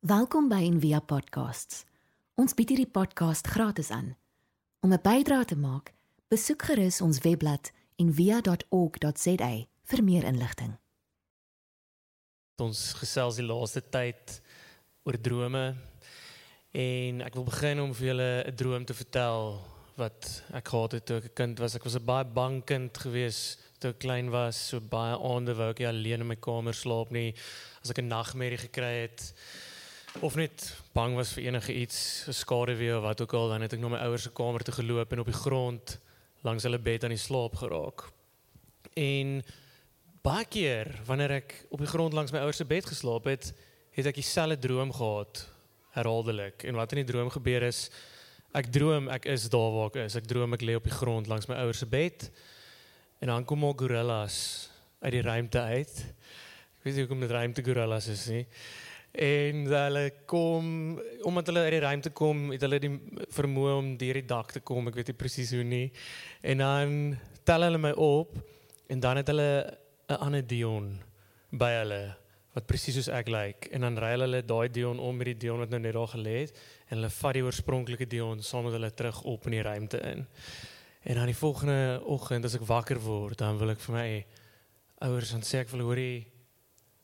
Welkom by Envia Podcasts. Ons bied hierdie podcast gratis aan. Om 'n bydrae te maak, besoek gerus ons webblad en via.org.za vir meer inligting. Ons gesels die laaste tyd oor drome en ek wil begin om vir julle 'n droom te vertel wat ek gehad het toe ek 'n kind was. Ek was 'n baie bang kind gewees toe ek klein was. So baie aande wou ek nie alleen in my kamer slaap nie. As ek 'n nagmerrie gekry het of net bang was vir enige iets, 'n skaduwee of wat ook al, dan het ek na my ouers se kamer toe geloop en op die grond langs hulle bed aan die slaap geraak. En baie keer wanneer ek op die grond langs my ouers se bed geslaap het, het ek dieselfde droom gehad herhaaldelik. En wat in die droom gebeur is ek droom ek is daar waar ek is. Ek droom ek lê op die grond langs my ouers se bed. En dan kom al gorillas uit die ruimte uit. Ek weet nie hoekom dit ruimte gorillas is nie. En hulle kom omdat hulle uit die ruimte kom, het hulle die vermoë om deur die dak te kom. Ek weet nie presies hoe nie. En dan tel hulle my op en dan het hulle 'n ander Dion by hulle wat presies soos ek lyk like. en dan ry hulle daai Dion om met die Dion wat nou net daar gelê het en hulle vat die oorspronklike Dion saam met hulle terug op in die ruimte in. En dan die volgende oggend as ek wakker word, dan wil ek vir my ouers dan sê ek wil hoorie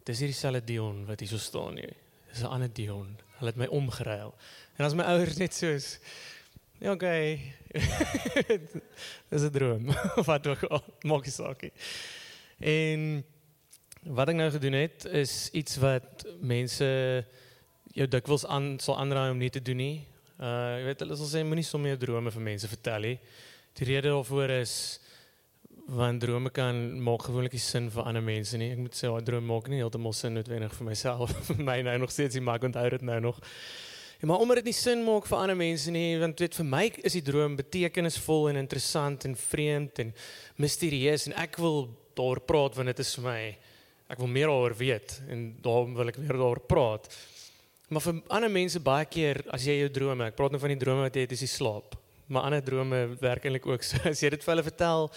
dis hier dieselfde Dion wat hier so staan nie. Dis 'n ander Dion. Hulle het my omgeruil. En as my ouers net soos Ja, okay. dis 'n droom. wat ook al, maak nie saak nie. En wat ek nou gedoen het is iets wat mense jou dikwels aan sal aanraai om nie te doen nie. Uh jy weet hulle sal sê moenie sommer jou drome vir mense vertel nie. Die rede daarvoor is want drome kan maak gewoonlik nie sin vir ander mense nie. Ek moet sê, 'n droom maak nie heeltemal sin noodwendig vir myself. vir my nou nog steeds, maar ek onthou dit nou nog. Ja, maar omdat dit nie sin maak vir ander mense nie, want weet vir my is die droom betekenisvol en interessant en vreemd en misterieus en ek wil daaroor praat want dit is vir my ek wil meer daaroor weet en daarom wil ek weer daaroor praat. Maar vir ander mense baie keer as jy jou drome, ek praat nou van die drome wat jy het as jy slaap, maar ander drome werk eintlik ook so. As jy dit vir hulle vertel,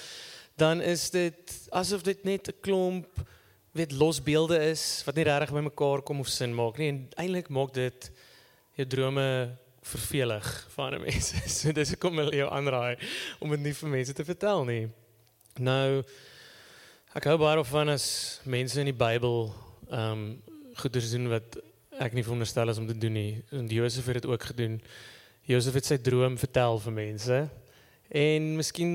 dan is dit asof dit net 'n klomp weet los beelde is wat nie regtig by mekaar kom of sin maak nie en eintlik maak dit jou drome vervelig vir ander mense. So dis ek kom jou aanraai om dit nie vir mense te vertel nie. Nou ek hou baie van as mense in die Bybel ehm um, goeie doen wat ek nie veronderstel is om te doen nie. En Josef het dit ook gedoen. Josef het sy droom vertel vir mense. En miskien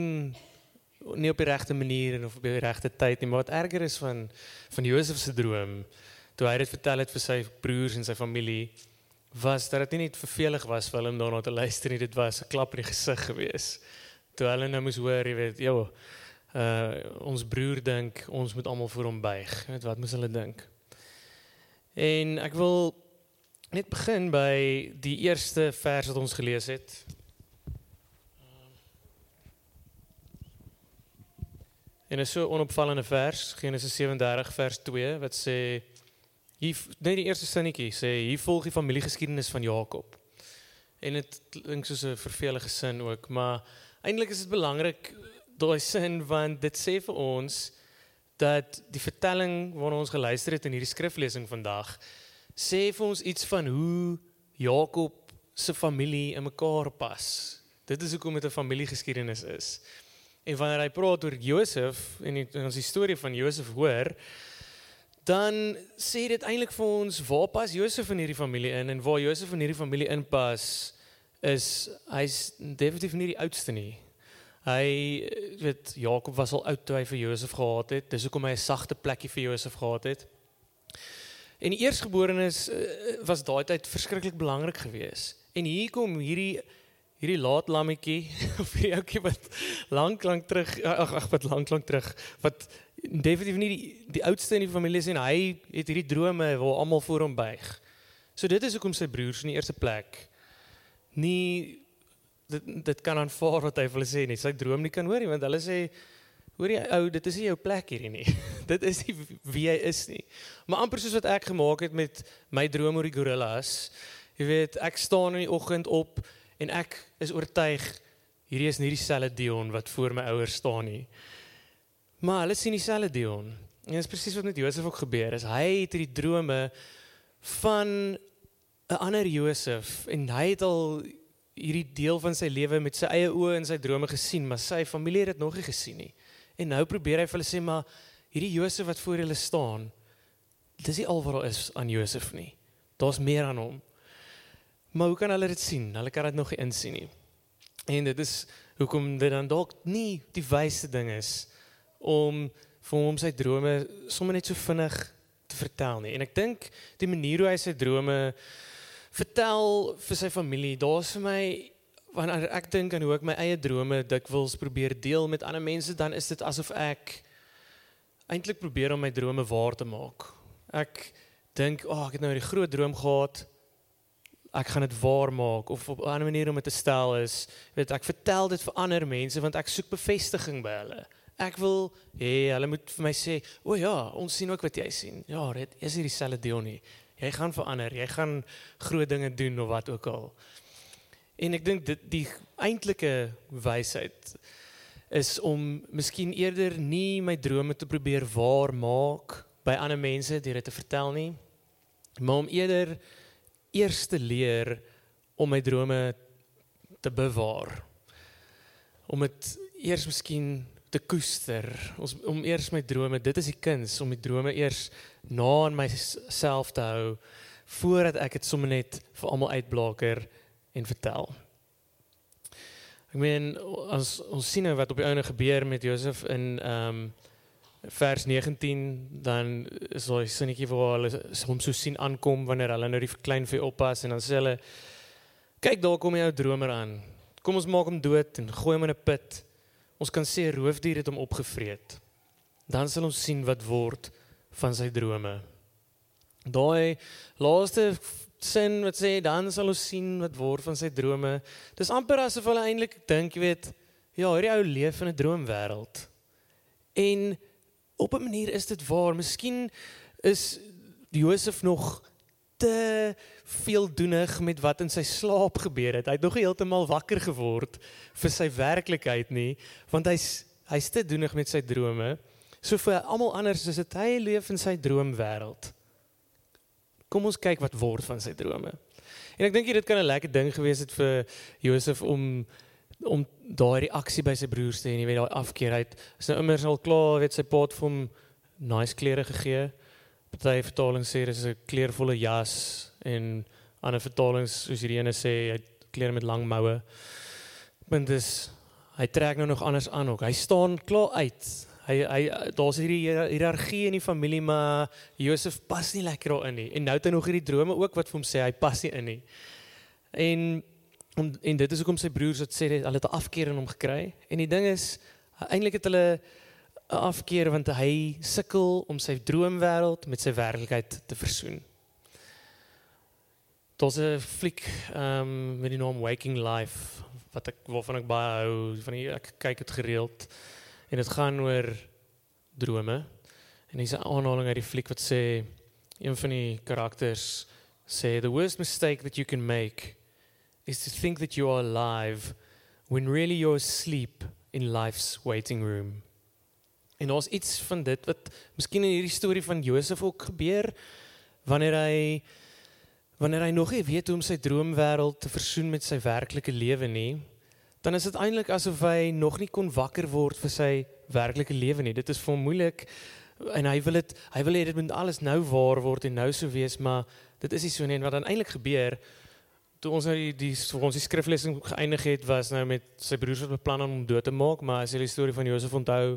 nie op die regte manier en of op die regte tyd nie, maar wat erger is van van Josef se droom, toe hy dit vertel het vir sy broers en sy familie, was dat dit nie net vervelig was vir hulle om daarna te luister nie, dit was 'n klap in die gesig gewees. Toe hulle nou moes hoor, jy weet, joh, uh ons broer dink ons moet almal voor hom buig. Weet wat moet hulle dink? En ek wil net begin by die eerste vers wat ons gelees het. En 'n so onopvallende vers, Genesis 37 vers 2 wat sê hier net die eerste sinnetjie sê hier volg die familiegeskiedenis van Jakob. En dit klink soos 'n vervelige sin ook, maar eintlik is dit belangrik daai sin want dit sê vir ons dat die vertelling waarna ons geluister het in hierdie skriflesing vandag sê vir ons iets van hoe Jakob se familie in mekaar pas. Dit is hoekom dit 'n familiegeskiedenis is. En wanneer hy praat oor Josef en die, ons die storie van Josef hoor, dan sê dit eintlik vir ons waar pas Josef in hierdie familie in en waar Josef in hierdie familie inpas is hy's definitief nie die oudste nie. Hy weet Jakob was al oud toe hy vir Josef gehad het. Dis hoekom hy 'n sagte plekkie vir Josef gehad het. En die eersgeborenes uh, was daai tyd verskriklik belangrik geweest. En hier kom hierdie hierdie laat lammetjie of hierdie ouetjie wat lank lank terug ag ag wat lank lank terug wat definitief nie die die oudste in die familie is en hy het hierdie drome waar almal voor hom buig. So dit is hoekom sy broers in die eerste plek nie dit dit kan aanvaar wat hy vir hulle sê nie. Sy droom nie kan hoor nie want hulle sê hoor jy ou, dit is nie jou plek hierdie nie. dit is nie wie hy is nie. Maar amper soos wat ek gemaak het met my droom oor die gorillas. Jy weet, ek staan in die oggend op en ek is oortuig hierdie is nie dieselfde Dion wat voor my ouers staan nie. Maar hulle sien dieselfde Dion. En dit is presies wat met Josef ook gebeur is. Hy het hierdie drome van 'n ander Josef en hy het al hierdie deel van sy lewe met sy eie oë en sy drome gesien, maar sy familie het dit nog nie gesien nie. En nou probeer hy vir hulle sê maar hierdie Josef wat voor julle staan, dis nie al wat daar is aan Josef nie. Daar's meer aan hom. Maar hoe kan hulle dit sien? Hulle kan dit nog nie insien nie. En dit is hoekom dit dan dalk nie die wysste ding is om vir hom sy drome sommer net so vinnig te vertel nie. En ek dink die manier hoe hy sy drome vertel vir sy familie, daar's vir my wanneer ek dink aan hoe ek my eie drome dikwels probeer deel met ander mense, dan is dit asof ek eintlik probeer om my drome waar te maak. Ek dink, "Ag, oh, ek het nou 'n groot droom gehad. Ek gaan dit waar maak of op 'n ander manier om dit te stel is, weet ek vertel dit vir ander mense want ek soek bevestiging by hulle. Ek wil hê hulle moet vir my sê, "O oh ja, ons sien ook wat jy sien." Ja, dit is hier dieselfde deel nie. Jy gaan verander, jy gaan groot dinge doen of wat ook al. En ek dink dit die eintlike wysheid is om miskien eerder nie my drome te probeer waar maak by ander mense deur dit te vertel nie, maar om eerder eers te leer om my drome te bewaar. Om dit eers miskien te koester, ons om eers my drome, dit is die kuns om die drome eers na in myself te hou voordat ek dit sommer net vir almal uitblaker en vertel. Ek meen as ons sien nou wat op die ouene gebeur met Josef in ehm um, vers 19 dan is daai sinnetjie waar hulle hom so sien aankom wanneer hulle nou die klein vee oppas en dan sê hulle kyk daar kom jou dromer aan. Kom ons maak hom dood en gooi hom in 'n put. Ons kan sê roofdier het hom opgevreet. Dan sal ons sien wat word van sy drome. Daai laaste sin wat sê dan sal ons sien wat word van sy drome. Dis amper asof hulle eintlik dink, jy weet, ja, hierdie ou leef in 'n droomwêreld. En op 'n manier is dit waar. Miskien is Josef nog te veel doenig met wat in sy slaap gebeur het. Hy het nog heeltemal wakker geword vir sy werklikheid nie, want hy's hy's te doenig met sy drome. So vir almal anders is dit hy leef in sy droomwêreld. Kom ons kyk wat word van sy drome. En ek dink dit kan 'n lekker ding gewees het vir Josef om om daai reaksie by sy broers te hê, jy weet daai afkeer uit. Is nou immers al klaar, weet sy pa het vir hom nice klere gegee. Party vertalings sê dis 'n kleurvolle jas en ander vertalings soos hierdie ene sê hy het klere met lang moue. Punt is hy trek nou nog anders aan ook. Hy staan klaar uit hy hy daar's hierdie hiërargie in die familie maar Josef pas nie lekker daarin nie en nou het hy nog hierdie drome ook wat vir hom sê hy pas nie in nie en en, en dit is hoekom sy broers het sê hulle het 'n afkeer in hom gekry en die ding is eintlik het hulle 'n afkeer want hy sukkel om sy droomwêreld met sy werklikheid te versoen Daar's 'n fliek ehm um, met die naam Waking Life wat ek waarvan ek baie hou van die, ek kyk dit gereeld En dit gaan oor drome. En dis 'n aanhaling uit die fliek wat sê een van die karakters sê the worst mistake that you can make is to think that you are alive when really you're asleep in life's waiting room. En ons iets van dit wat miskien in hierdie storie van Josef ook gebeur wanneer hy wanneer hy nog nie weet hoe om sy droomwêreld te versoen met sy werklike lewe nie dan is dit eintlik asof hy nog nie kon wakker word vir sy werklike lewe nie. Dit is vir hom moeilik en hy wil dit hy wil hê dit moet alles nou waar word en nou so wees, maar dit is nie so nie en wat dan eintlik gebeur toe ons nou die die vir ons die skriflesing geëindig het was nou met sy broers wat beplan om hom dood te maak, maar as jy die storie van Josef onthou,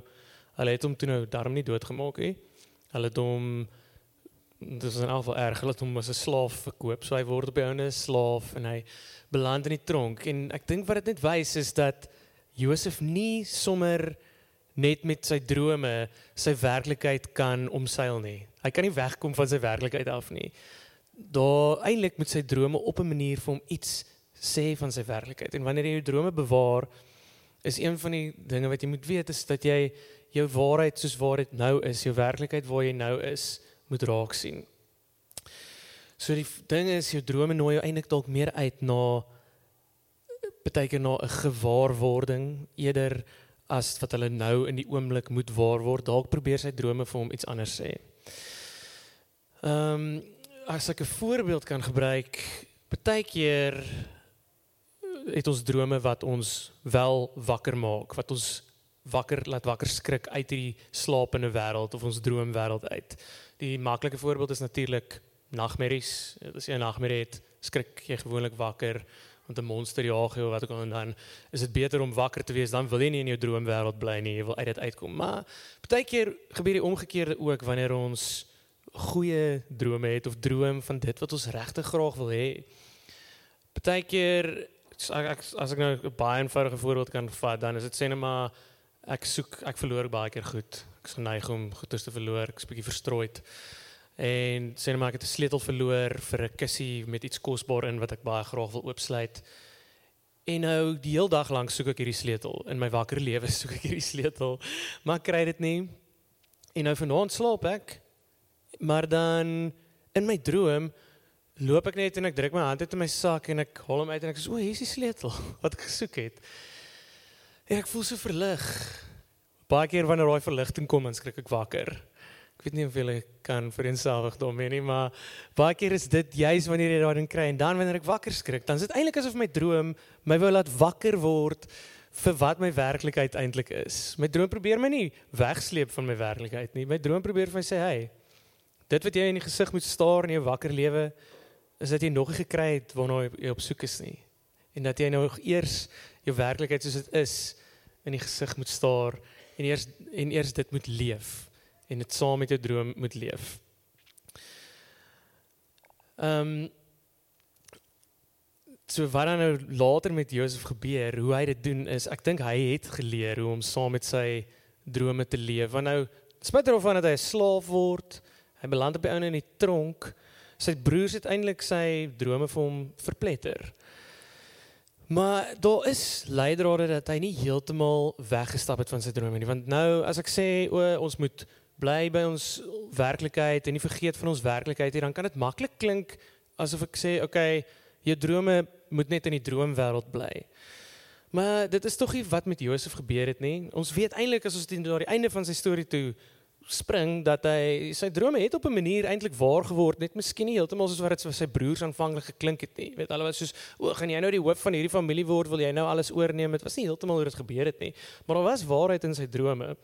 hulle het hom toe nou daarom nie doodgemaak nie. Hulle het hom dis is in elk geval erg, hulle het hom as 'n slaaf verkoop. So hy word op die ouene slaaf en hy beland in die tronk en ek dink wat dit net wys is dat Josef nie sommer net met sy drome sy werklikheid kan omseil nie. Hy kan nie wegkom van sy werklikheid af nie. Daar eintlik moet sy drome op 'n manier vir hom iets sê van sy werklikheid. En wanneer jy jou drome bewaar, is een van die dinge wat jy moet weet is dat jy jou waarheid soos waar dit nou is, jou werklikheid waar jy nou is, moet raak sien. So die ding is jou drome nooi jou eintlik dalk meer uit na beteken na 'n gewaarwording eerder as wat hulle nou in die oomblik moet waar word. Dalk probeer sy drome vir hom iets anders sê. Ehm um, as ek 'n voorbeeld kan gebruik, partykeer het ons drome wat ons wel wakker maak, wat ons wakker laat wakker skrik uit hierdie slapende wêreld of ons droomwêreld uit. Die maklike voorbeeld is natuurlik nagmerries. As jy 'n nagmerrie het, skrik jy gewoonlik wakker want 'n monster jaag jou of wat ook al en dan is dit beter om wakker te wees dan wil jy nie in jou droomwêreld bly nie, jy wil uit dit uitkom. Maar partykeer gebeur die omgekeerde ook wanneer ons goeie drome het of droom van dit wat ons regtig graag wil hê. Partykeer as, as ek nou 'n baie eenvoudige voorbeeld kan vat, dan is dit sê net maar ek soek ek verloor baie keer goed. Ek's geneig om goeie te verloor, ek's bietjie verstrooid. En sê net maar ek het 'n sleutel verloor vir 'n kussie met iets kosbaar in wat ek baie graag wil oopsluit. En nou die hele dag lank soek ek hierdie sleutel. In my wakker lewe soek ek hierdie sleutel, maar kry dit nie. En nou vanaand slaap ek. Maar dan in my droom loop ek net en ek druk my hand uit in my sak en ek haal hom uit en ek sê o, hier is die sleutel wat ek gesoek het. En ek voel so verlig. Baie keer wanneer daai verligting kom, skrik ek wakker. Ek weet nie of jy kan vereenselwig daarmee nie, maar baie keer is dit juis wanneer jy daarin kry en dan wanneer ek wakker skrik, dan is dit eintlik asof my droom my wou laat wakker word vir wat my werklikheid eintlik is. My droom probeer my nie wegsleep van my werklikheid nie. My droom probeer vir my sê, "Hey, dit wat jy in die gesig moet staar in jou wakker lewe, is dat jy nog nie gekry het waarna jy op soek is nie. En dat jy nog eers jou werklikheid soos dit is in die gesig moet staar en eers en eers dit moet leef en dit saam met jou droom moet leef. Ehm um, so wat dan nou later met Josef gebeur, hoe hy dit doen is ek dink hy het geleer hoe om saam met sy drome te leef. Want nou spesifiek of wanneer hy 'n slaaf word, hy beland op die ouene in die tronk, sy broers het eintlik sy drome vir hom verpletter. Maar daar is leidrade dat hy nie heeltemal weggestap het van sy drome nie, want nou as ek sê o ons moet bly by ons werklikheid en nie vergeet van ons werklikheid nie, dan kan dit maklik klink asof ek sê, okay, jou drome moet net in die droomwêreld bly. Maar dit is tog nie wat met Josef gebeur het nie. Ons weet eintlik as ons dit na die einde van sy storie toe spring dat hy sy drome het op 'n manier eintlik waar geword, net miskien nie heeltemal soos wat dit vir sy broers aanvanklik geklink het nie. Weet, hulle was soos, "O, gaan jy nou die hoof van hierdie familie word? Wil jy nou alles oorneem?" Dit was nie heeltemal hoe dit gebeur het nie, maar daar was waarheid in sy drome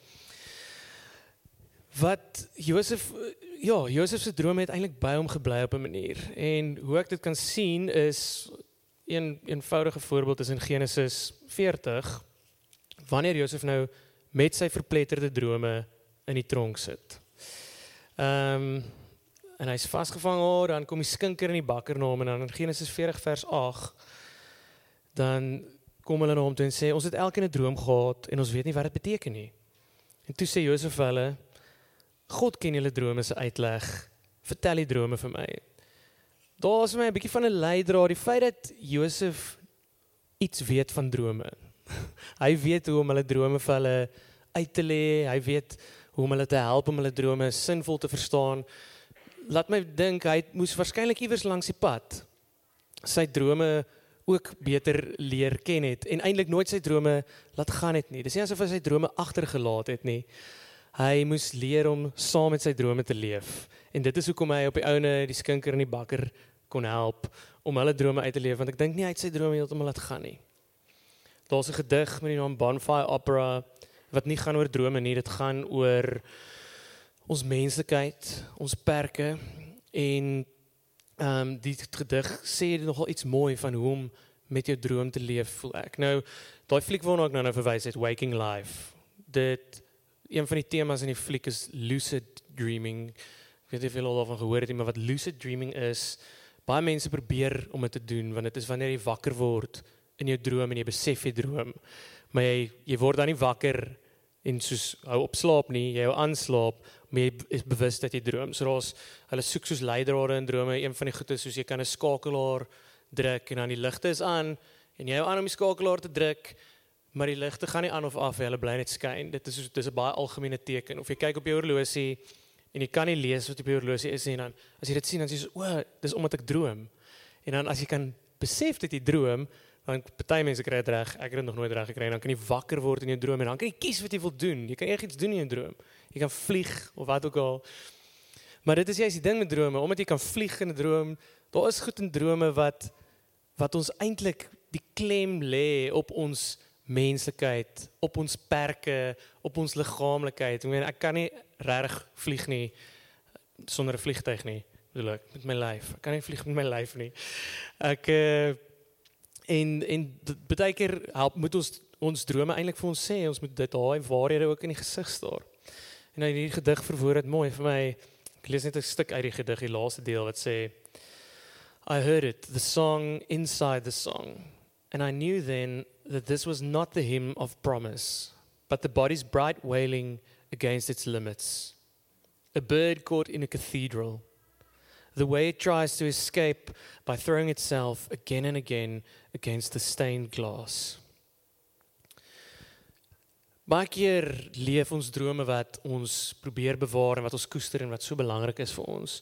wat Josef ja, Josef se drome het eintlik by hom gebly op 'n manier. En hoe ek dit kan sien is een eenvoudige voorbeeld is in Genesis 40 wanneer Josef nou met sy verpletterde drome in die tronk sit. Ehm um, en hy's vasgevang daar, dan kom die skinker in die bakker na hom en dan in Genesis 40 vers 8 dan kom hulle na hom toe en sê ons het elkeen 'n droom gehad en ons weet nie wat dit beteken nie. En toe sê Josef hulle God ken julle drome se uitleg. Vertel die drome vir my. Daar is my 'n bietjie van 'n leidraad, die feit dat Josef iets weet van drome. hy weet hoe om hulle drome vir hulle uit te lê. Hy weet hoe om hulle te help om hulle drome sinvol te verstaan. Laat my dink hy moes waarskynlik iewers langs die pad sy drome ook beter leer ken het en eintlik nooit sy drome laat gaan het nie. Dis nie asof hy sy drome agtergelaat het nie hy moes leer om saam met sy drome te leef. En dit is hoekom hy op die ouene die skinker en die bakker kon help om hulle drome uit te leef want ek dink nie hy het sy drome heeltemal laat gaan nie. Daar's 'n gedig met die naam Bonfire Opera wat nie gaan oor drome nie, dit gaan oor ons menslikheid, ons perke en ehm um, die gedig sê nogal iets mooi van hoe om met jou droom te leef voel ek. Nou daai fliek waarna ek nou nou verwys het, Waking Life. Dit een van die temas in die fliek is lucid dreaming. Ek weet nie of julle al daarvan gehoor het nie, maar wat lucid dreaming is, baie mense probeer om dit te doen want dit is wanneer jy wakker word in jou droom en jy besef jy droom. Maar jy jy word dan nie wakker en soos hou op slaap nie, jy hou aanslaap, maar jy is bewus dat jy droom. So daar's hulle soek soos leidrade in drome. Een van die goeie soos jy kan 'n skakelaar druk en dan die ligte is aan en jy hou aan om die skakelaar te druk maar die ligte gaan nie aan of af, hulle bly net skyn. Dit is dis 'n baie algemene teken. Of jy kyk op jou horlosie en jy kan nie lees wat op jou horlosie is nie, dan as jy dit sien dan sê jy, "O, dis omdat ek droom." En dan as jy kan besef dat jy droom, dan party mense kry dit reg. Ek het dit nog nooit reg gekry. Dan kan jy wakker word in jou droom en dan kan jy kies wat jy wil doen. Jy kan enigiets doen in jou droom. Jy kan vlieg of wat ook al. Maar dit is juist die ding met drome, omdat jy kan vlieg in 'n droom, daar is goed in drome wat wat ons eintlik die klem lê op ons menslikheid, op ons perke, op ons liggaamlikheid. Ek meen ek kan nie reg vlieg nie sonder 'n vliegtyg nie, ek, met my lyf. Ek kan nie vlieg met my lyf nie. Ek uh, en en baie keer help moet ons ons drome eintlik vir ons sê, ons moet dit daai waarhede ook in die gesig staar. En nou hierdie gedig verwoord dit mooi vir my. Ek lees net 'n stuk uit die gedig, die laaste deel wat sê I heard it, the song inside the song, and I knew then that this was not the hymn of promise, but the body's bright wailing against its limits. A bird caught in a cathedral. The way it tries to escape by throwing itself again and again against the stained glass. Baie keer leef ons drome wat ons probeer bewaar en wat ons koester en wat so belangrik is vir ons.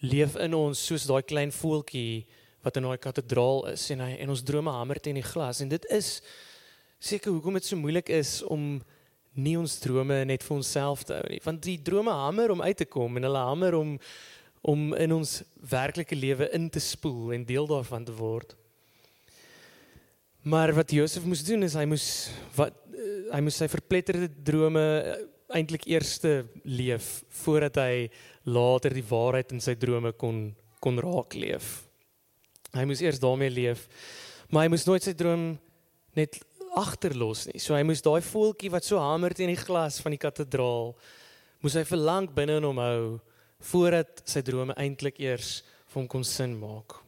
Leef in ons soos daai klein voeltjie wat in daai kathedraal is en hy en ons drome hamer teen die glas. En dit is seker hoekom dit so moeilik is om nie ons drome net vir onsself te hou nie. Want die drome hamer om uit te kom en hulle hamer om om in ons werklike lewe in te spoel en deel daarvan te word maar wat Josef moes doen is hy moes wat hy moes sy verpletterde drome eintlik eers leef voordat hy later die waarheid in sy drome kon kon raak leef. Hy moes eers daarmee leef, maar hy moes nooit sy droom net agterlos nie. So hy moes daai voeltjie wat so hamer teen die glas van die kathedraal moes hy verlang binne in hom hou voordat sy drome eintlik eers vir hom kon sin maak.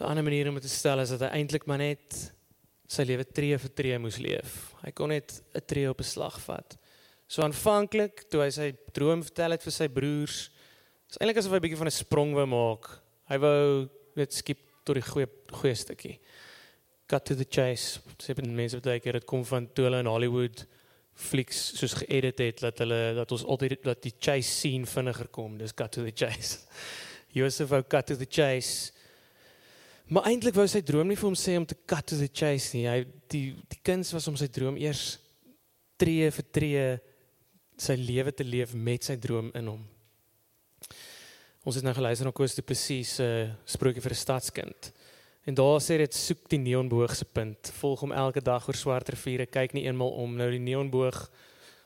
'n Ander manier om dit te stel is dat hy eintlik maar net sy lewe tree vir tree moes leef. Hy kon net 'n tree op 'n slag vat. So aanvanklik toe hy sy droom vertel het vir sy broers, is eintlik asof hy 'n bietjie van 'n sprong wou maak. Hy wou net skip tot die goeie goeie stukkie. Cut to the chase. Sê binne mense wat dink dit kom van toe hulle in Hollywood flieks soos geëdit het dat hulle dat ons altyd dat die chase scene vinniger kom. Dis cut to the chase. Joseph wou cut to the chase. Maar eintlik wou sy droom nie vir hom sê om te cut to the chase nie. Hy die die kuns was om sy droom eers tree vir tree sy lewe te leef met sy droom in hom. Ons het nou geluister na Koos du Plessis se uh, sprokie vir 'n stadskind. En daar sê dit soek die neonboog se punt. Volg hom elke dag oor swart riviere, kyk nie eenmal om. Nou die neonboog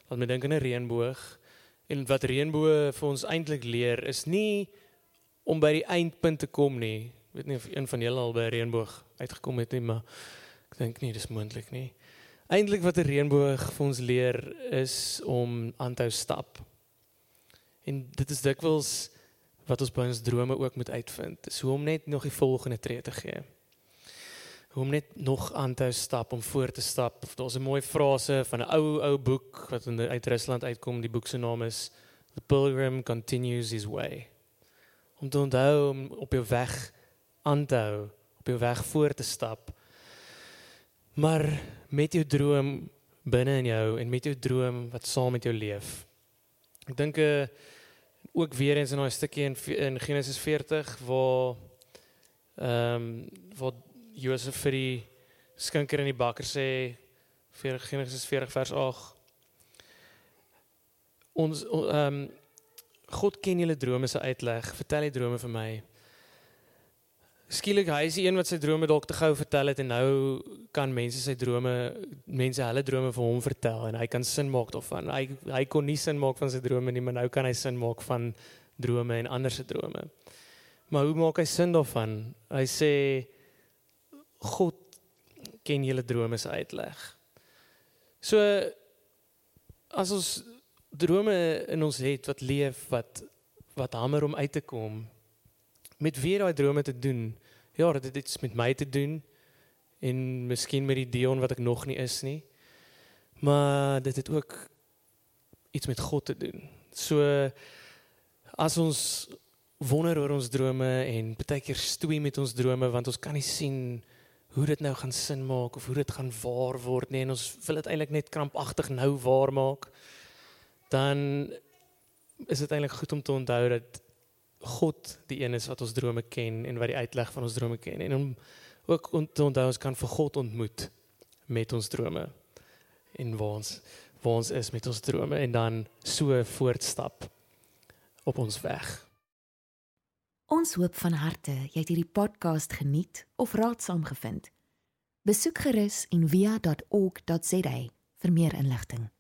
laat my dink aan 'n reënboog. En wat reënboog vir ons eintlik leer is nie om by die eindpunt te kom nie, weet nie of een van julle al by 'n reënboog uitgekom het nie, maar ek dink nie dis moontlik nie. Eintlik wat 'n reënboog vir ons leer is om aan te hou stap. En dit is dikwels wat ons by ons drome ook moet uitvind. Dis hoe om net nog die volgende tree te gee. Hoe om net nog aan te stap om voor te stap. Daar's 'n mooi frase van 'n ou ou boek wat in uit Rusland uitkom. Die boek se naam is The Pilgrim Continues His Way. Om te onthou om op jou weg aan te hou, op jou weg voor te stap. Maar met jou droom binne in jou en met jou droom wat saam met jou leef. Ek dink uh, ook weer eens in daai stukkie in, in Genesis 40 waar ehm um, waar Josef vir die skinker in die bakker sê vir Genesis 40 vers 8 ons ehm um, God ken julle drome se uitleg. Vertel die drome vir my skielik hy is die een wat sy drome dalk te gou vertel het en nou kan mense sy drome mense hulle drome vir hom vertel en hy kan sin maak daarvan. Hy hy kon nie sin maak van sy drome nie, maar nou kan hy sin maak van drome en ander se drome. Maar hoe maak hy sin daarvan? Hy sê God ken julle drome se uitleg. So as ons drome in ons het wat leef wat wat hamer om uit te kom met wie daai drome te doen. Ja, dit het iets met my te doen en miskien met die Dion wat ek nog nie is nie. Maar dit het ook iets met God te doen. So as ons wonder oor ons drome en baie keer stoei met ons drome want ons kan nie sien hoe dit nou gaan sin maak of hoe dit gaan waar word nie en ons wil dit eintlik net krampagtig nou waar maak dan is dit eintlik goed om te onthou dat God die een is wat ons drome ken en wat die uitleg van ons drome ken en om ook om te onthou ons kan vir God ontmoet met ons drome en waar ons waar ons is met ons drome en dan so voortstap op ons weg. Ons hoop van harte jy het hierdie podcast geniet of raadsaam gevind. Besoek gerus en via.ok.za vir meer inligting.